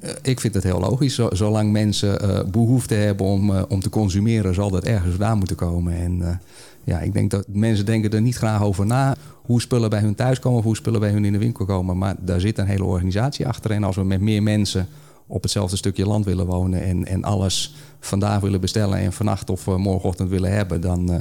Uh, ik vind het heel logisch. Zolang mensen behoefte hebben om, om te consumeren, zal dat ergens vandaan moeten komen. En ja, ik denk dat mensen denken er niet graag over na hoe spullen bij hun thuis komen of hoe spullen bij hun in de winkel komen. Maar daar zit een hele organisatie achter. En als we met meer mensen op hetzelfde stukje land willen wonen en, en alles vandaag willen bestellen en vannacht of uh, morgenochtend willen hebben, dan uh,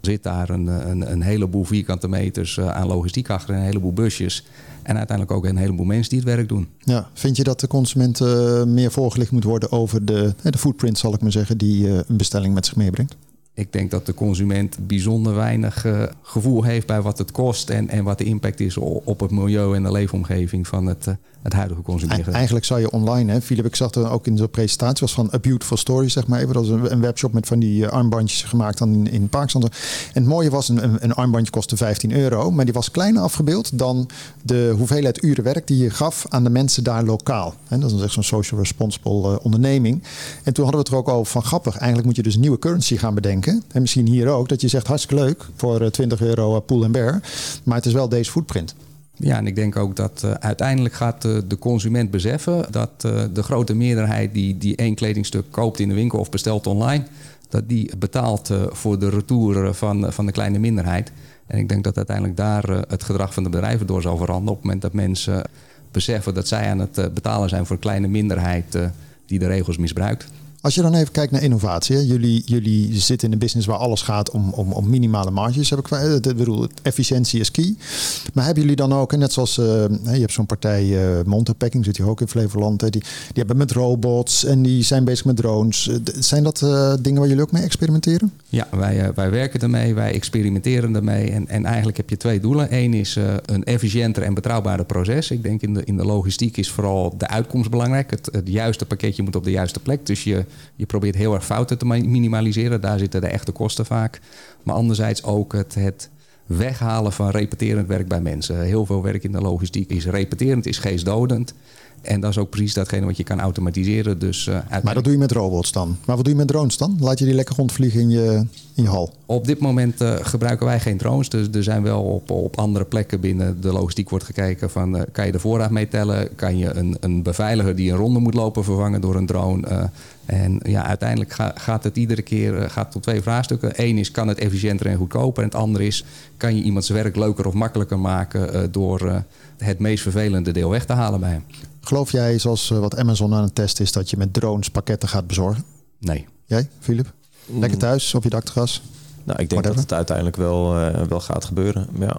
zit daar een, een, een, heleboel vierkante meters uh, aan logistiek achter, een heleboel busjes. En uiteindelijk ook een heleboel mensen die het werk doen. Ja, vind je dat de consument meer voorgelicht moet worden over de, de footprint, zal ik maar zeggen, die een bestelling met zich meebrengt? Ik denk dat de consument bijzonder weinig uh, gevoel heeft bij wat het kost en, en wat de impact is op het milieu en de leefomgeving van het, uh, het huidige consumeren. Eigenlijk zou je online, hè, Philip, ik zag er ook in de presentatie, was van A Beautiful Story, zeg maar even. Dat was een, een webshop met van die uh, armbandjes gemaakt dan in, in Pakistan. En het mooie was, een, een, armbandje kostte 15 euro, maar die was kleiner afgebeeld dan de hoeveelheid uren werk die je gaf aan de mensen daar lokaal. Dat is echt zo'n social responsible onderneming. En toen hadden we het er ook over van grappig, eigenlijk moet je dus nieuwe currency gaan bedenken? En misschien hier ook, dat je zegt hartstikke leuk voor 20 euro pool en bear. Maar het is wel deze footprint. Ja, en ik denk ook dat uh, uiteindelijk gaat de consument beseffen dat uh, de grote meerderheid die, die één kledingstuk koopt in de winkel of bestelt online, dat die betaalt voor de retour van, van de kleine minderheid. En ik denk dat uiteindelijk daar het gedrag van de bedrijven door zal veranderen. Op het moment dat mensen beseffen dat zij aan het betalen zijn voor een kleine minderheid die de regels misbruikt. Als je dan even kijkt naar innovatie. Jullie, jullie zitten in een business waar alles gaat om, om, om minimale marges. Heb ik, eh, ik bedoel, efficiëntie is key. Maar hebben jullie dan ook, net zoals uh, je hebt zo'n partij uh, Montepacking, zit hier ook in Flevoland. Die, die hebben met robots en die zijn bezig met drones. Zijn dat dingen waar jullie ook mee experimenteren? Ja, wij, wij werken ermee, wij experimenteren ermee. En, en eigenlijk heb je twee doelen. Eén is een efficiënter en betrouwbaarder proces. Ik denk in de, in de logistiek is vooral de uitkomst belangrijk. Het, het juiste pakketje moet op de juiste plek. Dus je je probeert heel erg fouten te minimaliseren. Daar zitten de echte kosten vaak. Maar anderzijds ook het, het weghalen van repeterend werk bij mensen. Heel veel werk in de logistiek is repeterend, is geestdodend. En dat is ook precies datgene wat je kan automatiseren. Dus, uh, maar dat doe je met robots dan? Maar wat doe je met drones dan? Laat je die lekker rondvliegen in je, in je hal? Op dit moment uh, gebruiken wij geen drones. Dus er zijn wel op, op andere plekken binnen de logistiek wordt gekeken van... Uh, kan je de voorraad meetellen? Kan je een, een beveiliger die een ronde moet lopen vervangen door een drone? en ja, uiteindelijk ga, gaat het iedere keer gaat tot twee vraagstukken. Eén is, kan het efficiënter en goedkoper? En het andere is, kan je iemands werk leuker of makkelijker maken... door het meest vervelende deel weg te halen bij hem? Geloof jij, zoals eh, wat Amazon aan het testen is, dat je met drones pakketten gaat bezorgen? Nee. Jij, Philip? Lekker mm. thuis op je dakterras? Nou, ik denk dat het uiteindelijk wel, uh, wel gaat gebeuren. Ja.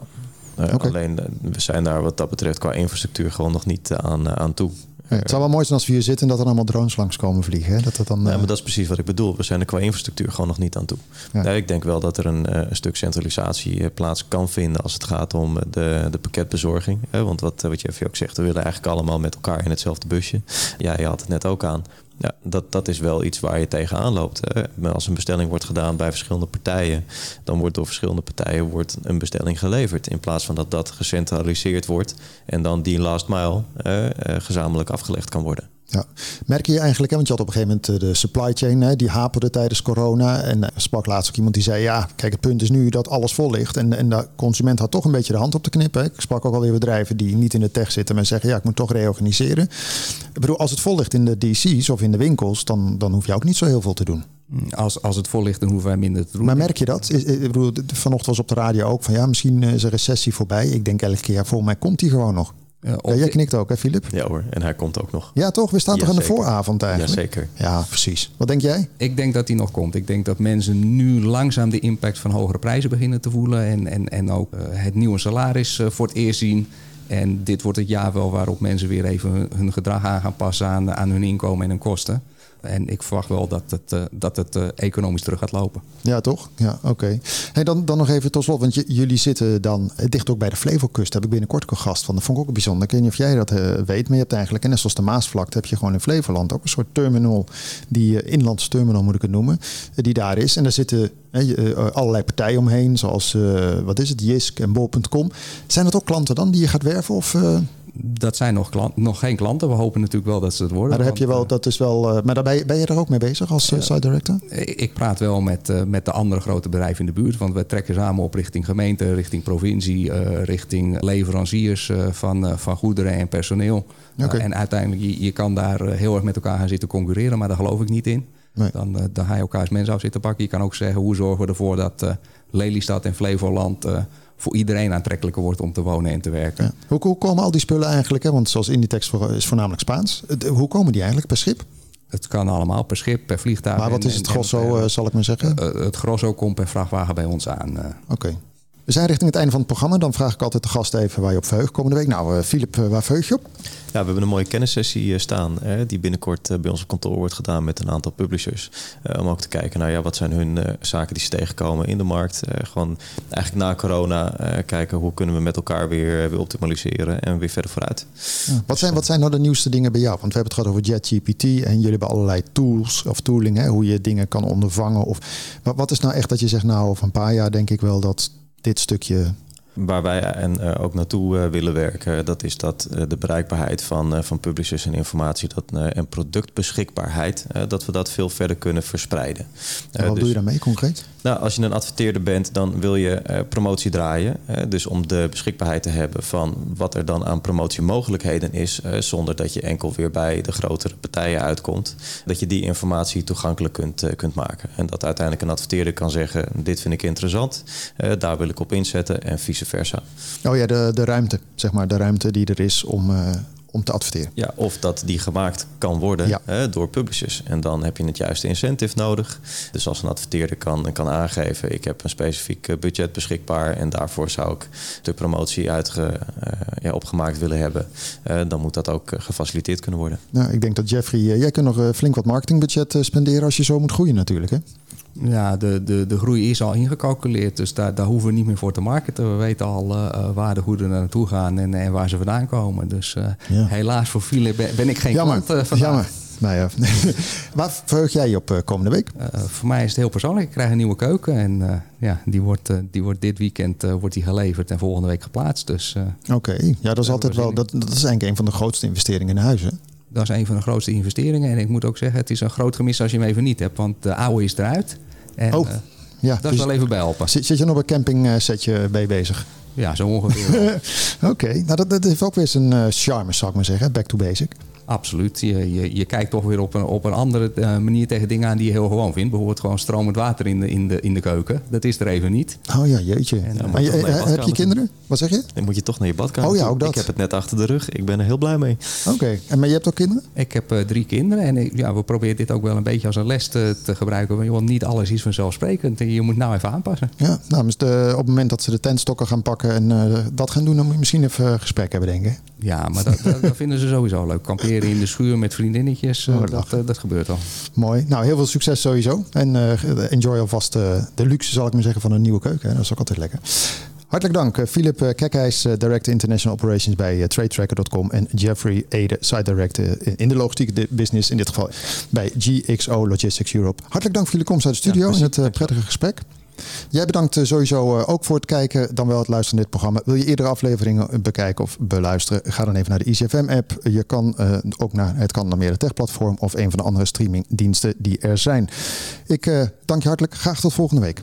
Uh, Alleen we zijn daar wat dat betreft qua infrastructuur gewoon nog niet aan, aan toe het zou wel mooi zijn als we hier zitten en dat er allemaal drones langs komen vliegen. Hè? Dat dat dan, ja, maar eh, dat is precies wat ik bedoel. We zijn er qua infrastructuur gewoon nog niet aan toe. Ja. ik denk wel dat er een, eh, een, stuk centralisatie eh, plaats kan vinden als het gaat om de, de pakketbezorging. Want wat, wat je ook zegt, we willen eigenlijk allemaal met elkaar in hetzelfde busje. Ja, je had het net ook aan. Ja, dat, dat is wel iets waar je tegenaan loopt. Hè. Als een bestelling wordt gedaan bij verschillende partijen, dan wordt door verschillende partijen wordt een bestelling geleverd. In plaats van dat dat gecentraliseerd wordt en dan die last mile eh, gezamenlijk afgelegd kan worden. Ja. Merk je eigenlijk, hè, want je had op een gegeven moment eh, de supply chain, hè, die haperde tijdens corona. En er eh, sprak laatst ook iemand die zei, ja, kijk, het punt is nu dat alles vol ligt. En, en de consument had toch een beetje de hand op te knippen. Ik sprak ook alweer bedrijven die niet in de tech zitten, maar zeggen, ja, ik moet toch reorganiseren. Ik bedoel, als het vol ligt in de DC's of in de winkels, dan, dan hoef je ook niet zo heel veel te doen. Als, als het vol ligt, dan hoeven wij minder te doen. Maar merk je dat? Ik bedoel, vanochtend was op de radio ook van ja, misschien is een recessie voorbij. Ik denk elke keer, ja, volgens mij komt die gewoon nog. Ja, jij knikt ook, hè, Filip? Ja hoor, en hij komt ook nog. Ja, toch? We staan toch aan de vooravond eigenlijk? Jazeker. Ja, precies. Wat denk jij? Ik denk dat hij nog komt. Ik denk dat mensen nu langzaam de impact van hogere prijzen beginnen te voelen. En, en, en ook uh, het nieuwe salaris uh, voor het eerst zien. En dit wordt het jaar wel waarop mensen weer even hun, gedrag aan gaan passen aan, aan hun inkomen en hun kosten. En ik verwacht wel dat het, uh, dat het uh, economisch terug gaat lopen. Ja, toch? Ja, oké. Hey, dan, dan nog even tot slot, want jullie zitten dan dicht ook bij de Flevokust. Daar heb ik binnenkort een gast van. Dat vond ik ook bijzonder. Ik weet niet of jij dat uh, weet, maar je hebt eigenlijk, net zoals de Maasvlakte, heb je gewoon in Flevoland ook een soort terminal, die inlandse terminal moet ik het noemen, die daar is. En daar zitten allerlei partijen omheen, zoals, wat is het, Jisk en Bol.com. Zijn dat ook klanten dan die je gaat werven? Of, dat zijn nog, klant, nog geen klanten. We hopen natuurlijk wel dat ze het worden. Maar, daar heb je wel, eh, dat is wel, uh, maar daar ben, je, ben je er ook mee bezig als uh, site director? Ik praat wel met, uh, met de andere grote bedrijven in de buurt. Want we trekken samen op richting gemeente, richting provincie, richting leveranciers van, van goederen en personeel. Okay. en uiteindelijk, je, je kan daar heel erg met elkaar gaan zitten concurreren, maar daar geloof ik niet in. Nee. Dan, dan ga je elkaars mensen af zitten pakken. Je kan ook zeggen, hoe zorgen we ervoor dat Lelystad en Flevoland voor iedereen aantrekkelijker wordt om te wonen en te werken. Hoe, hoe, komen al die spullen eigenlijk? Hè? Want zoals Inditex is voornamelijk Spaans. Hoe komen die eigenlijk per schip? Het kan allemaal per schip, per vliegtuig. Maar wat is het grosso, eh, zal ik maar zeggen? Uh, het grosso komt per vrachtwagen bij ons aan. Oké. We zijn richting het einde van het programma. Dan vraag ik altijd de gast even waar je op verheugt komende week. Nou, Filip, waar verheug je op? Ja, we hebben een mooie kennissessie staan. Hè, die binnenkort bij ons op kantoor wordt gedaan met een aantal publishers. Uh, om ook te kijken naar ja, wat zijn hun uh, zaken die ze tegenkomen in de markt. Uh, gewoon eigenlijk na corona kijken hoe kunnen we met elkaar weer, weer optimaliseren en weer verder vooruit. Ja. Wat, zijn, wat zijn nou de nieuwste dingen bij jou? Want we hebben het gehad over JetGPT en jullie hebben allerlei tools of tooling, hè, hoe je dingen kan ondervangen. Of, wat, wat is nou echt dat je zegt, nou over een paar jaar denk ik wel dat dit stukje waar wij en ook naartoe willen werken, dat is dat de bereikbaarheid van, van publishers en informatie dat, en productbeschikbaarheid, dat we dat veel verder kunnen verspreiden. wat dus, doe je daarmee concreet? Nou, als je een adverteerder bent, dan wil je promotie draaien. dus om de beschikbaarheid te hebben van wat er dan aan promotiemogelijkheden is, zonder dat je enkel weer bij de grotere partijen uitkomt, dat je die informatie toegankelijk kunt, kunt maken. En dat uiteindelijk een adverteerder kan zeggen: dit vind ik interessant, daar wil ik op inzetten en vice versa. Oh ja, de, de ruimte, zeg maar, de ruimte die er is om, uh, om te adverteren. Ja, of dat die gemaakt kan worden hè, door publishers. En dan heb je het juiste incentive nodig. Dus als een adverteerder kan, kan aangeven... ik heb een specifiek eh, budget beschikbaar... en daarvoor zou ik de promotie uitge, uh, ja, opgemaakt willen hebben... Uh, dan moet dat ook gefaciliteerd kunnen worden. Nou, ik denk dat Jeffrey... jij kunt nog flink wat marketingbudget spenderen... als je zo moet groeien natuurlijk, hè? Ja, de, de, de groei is al ingecalculeerd, dus daar, daar hoeven we niet meer voor te marketen. We weten al uh, waar de goederen naartoe gaan en, en waar ze vandaan komen. Dus uh, helaas voor Philip ben, ben, ik geen jammer, klant uh, vandaag. Jammer. Nou ja. <laughs> waar verheug jij je op komende week? voor mij is het heel persoonlijk. Ik krijg een nieuwe keuken en ja, die, wordt, die wordt dit weekend wordt die geleverd en volgende week geplaatst. Dus, Oké, ja, dat is altijd wel. Dat, dat is eigenlijk een van de grootste investeringen in huis. Dat is een van de grootste investeringen. En ik moet ook zeggen, het is een groot gemis als je hem even niet hebt. Want de oude is eruit. En, oh, uh, ja. Dat is dus wel even bij helpen. Zit, zit je nog op een camping uh, setje bij bezig? Ja, zo ongeveer. <laughs> Oké, nou dat, dat heeft ook weer zijn charme, zou ik maar zeggen. Back to basic. Absoluut. Je, je, je kijkt toch weer op een, op een andere uh, manier tegen dingen aan die je heel gewoon vindt. Bijvoorbeeld gewoon stromend water in de, in de, in de keuken. Dat is er even niet. Oh ja, jeetje. En, ja, maar je, je, heb je kinderen? Wat zeg je? Dan moet je toch naar je badkamer Oh ja, ook dat. Ik heb het net achter de rug. Ik ben er heel blij mee. Oké. En Maar je hebt ook kinderen? Ik heb uh, drie kinderen. En ik, ja, we proberen dit ook wel een beetje als een les te, te gebruiken. Want niet alles is vanzelfsprekend. Je moet nou even aanpassen. Ja, nou, dus de, op het moment dat ze de tentstokken gaan pakken en uh, dat gaan doen... dan moet je misschien even gesprek hebben, denk ik. Ja, maar dat, dat, dat vinden ze sowieso leuk. Kamperen in de schuur met vriendinnetjes, uh, dat, uh, dat gebeurt al. Mooi. Nou, heel veel succes sowieso. En uh, enjoy alvast de luxe, zal ik maar zeggen, van een nieuwe keuken. Hè. Dat is ook altijd lekker. Hartelijk dank, Philip Kekhuis, Director International Operations bij TradeTracker.com en Jeffrey Ede, Site Director in de logistieke business, in dit geval bij GXO Logistics Europe. Hartelijk dank voor jullie komst uit de studio ja, en het prettige gesprek. Jij bedankt sowieso ook voor het kijken, dan wel het luisteren naar dit programma. Wil je eerdere afleveringen bekijken of beluisteren? Ga dan even naar de ICFM-app. Je kan ook naar het kan Tech-platform of een van de andere streamingdiensten die er zijn. Ik dank je hartelijk. Graag tot volgende week.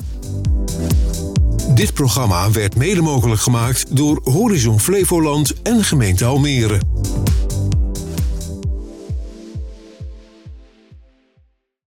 Dit programma werd mede mogelijk gemaakt door Horizon Flevoland en gemeente Almere.